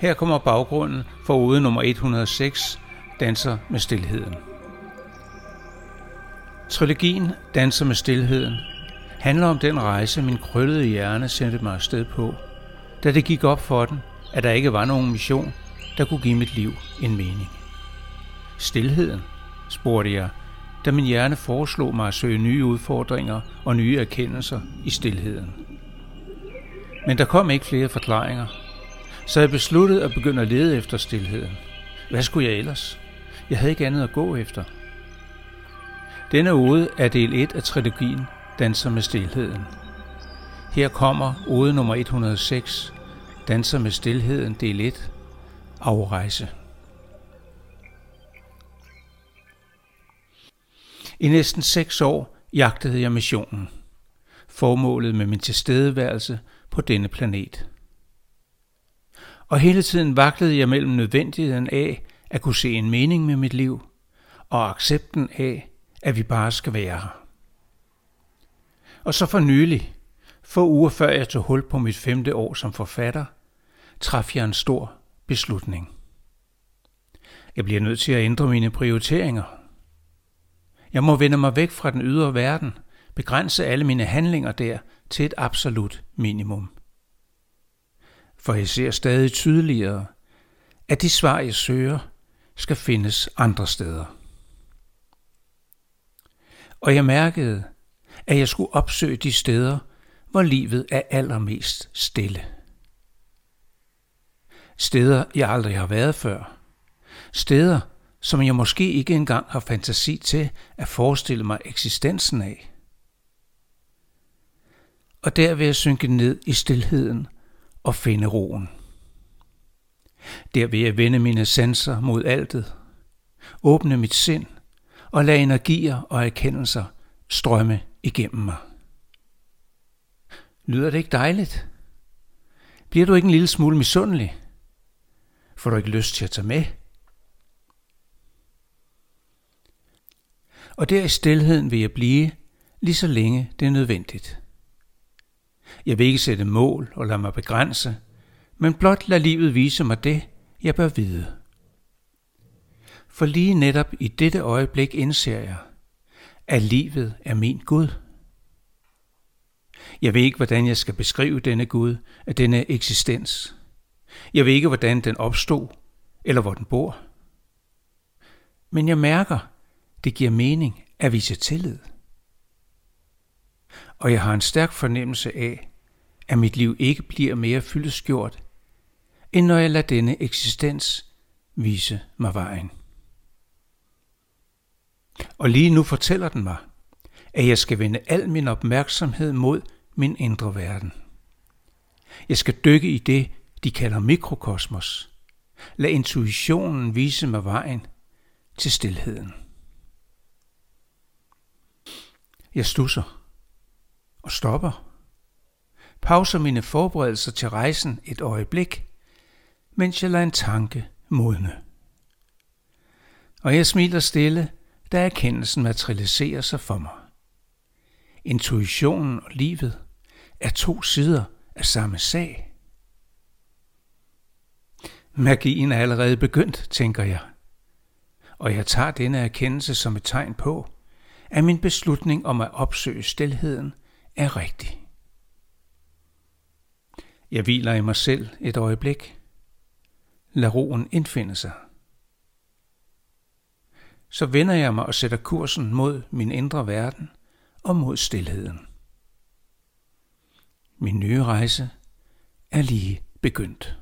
Her kommer baggrunden for ude nummer 106, Danser med stilheden. Trilogien Danser med stilheden handler om den rejse, min krøllede hjerne sendte mig afsted på, da det gik op for den, at der ikke var nogen mission, der kunne give mit liv en mening. Stilheden, spurgte jeg, da min hjerne foreslog mig at søge nye udfordringer og nye erkendelser i stilheden. Men der kom ikke flere forklaringer, så jeg besluttede at begynde at lede efter stilheden. Hvad skulle jeg ellers? Jeg havde ikke andet at gå efter. Denne ode er del 1 af trilogien Danser med stilheden. Her kommer ode nummer 106, Danser med stilheden del 1, Afrejse. I næsten seks år jagtede jeg missionen. Formålet med min tilstedeværelse på denne planet. Og hele tiden vaklede jeg mellem nødvendigheden af at kunne se en mening med mit liv, og accepten af, at vi bare skal være her. Og så for nylig, få uger før jeg tog hul på mit femte år som forfatter, traf jeg en stor beslutning. Jeg bliver nødt til at ændre mine prioriteringer. Jeg må vende mig væk fra den ydre verden, begrænse alle mine handlinger der til et absolut minimum. For jeg ser stadig tydeligere, at de svar, jeg søger, skal findes andre steder. Og jeg mærkede, at jeg skulle opsøge de steder, hvor livet er allermest stille. Steder, jeg aldrig har været før. Steder, som jeg måske ikke engang har fantasi til at forestille mig eksistensen af. Og der vil jeg synke ned i stilheden og finde roen. Der vil jeg vende mine sanser mod altet, åbne mit sind og lade energier og erkendelser strømme igennem mig. Lyder det ikke dejligt? Bliver du ikke en lille smule misundelig? Får du ikke lyst til at tage med? Og der i stilheden vil jeg blive, lige så længe det er nødvendigt. Jeg vil ikke sætte mål og lade mig begrænse, men blot lad livet vise mig det, jeg bør vide. For lige netop i dette øjeblik indser jeg, at livet er min Gud. Jeg ved ikke, hvordan jeg skal beskrive denne Gud, af denne eksistens. Jeg ved ikke, hvordan den opstod, eller hvor den bor. Men jeg mærker, det giver mening at vise tillid. Og jeg har en stærk fornemmelse af, at mit liv ikke bliver mere fyldesgjort, end når jeg lader denne eksistens vise mig vejen. Og lige nu fortæller den mig, at jeg skal vende al min opmærksomhed mod min indre verden. Jeg skal dykke i det, de kalder mikrokosmos. Lad intuitionen vise mig vejen til stilheden. Jeg stusser og stopper. Pauser mine forberedelser til rejsen et øjeblik, mens jeg lader en tanke modne. Og jeg smiler stille, da erkendelsen materialiserer sig for mig. Intuitionen og livet er to sider af samme sag. Magien er allerede begyndt, tænker jeg. Og jeg tager denne erkendelse som et tegn på, at min beslutning om at opsøge stilheden er rigtig. Jeg hviler i mig selv et øjeblik. Lad roen indfinde sig. Så vender jeg mig og sætter kursen mod min indre verden og mod stilheden. Min nye rejse er lige begyndt.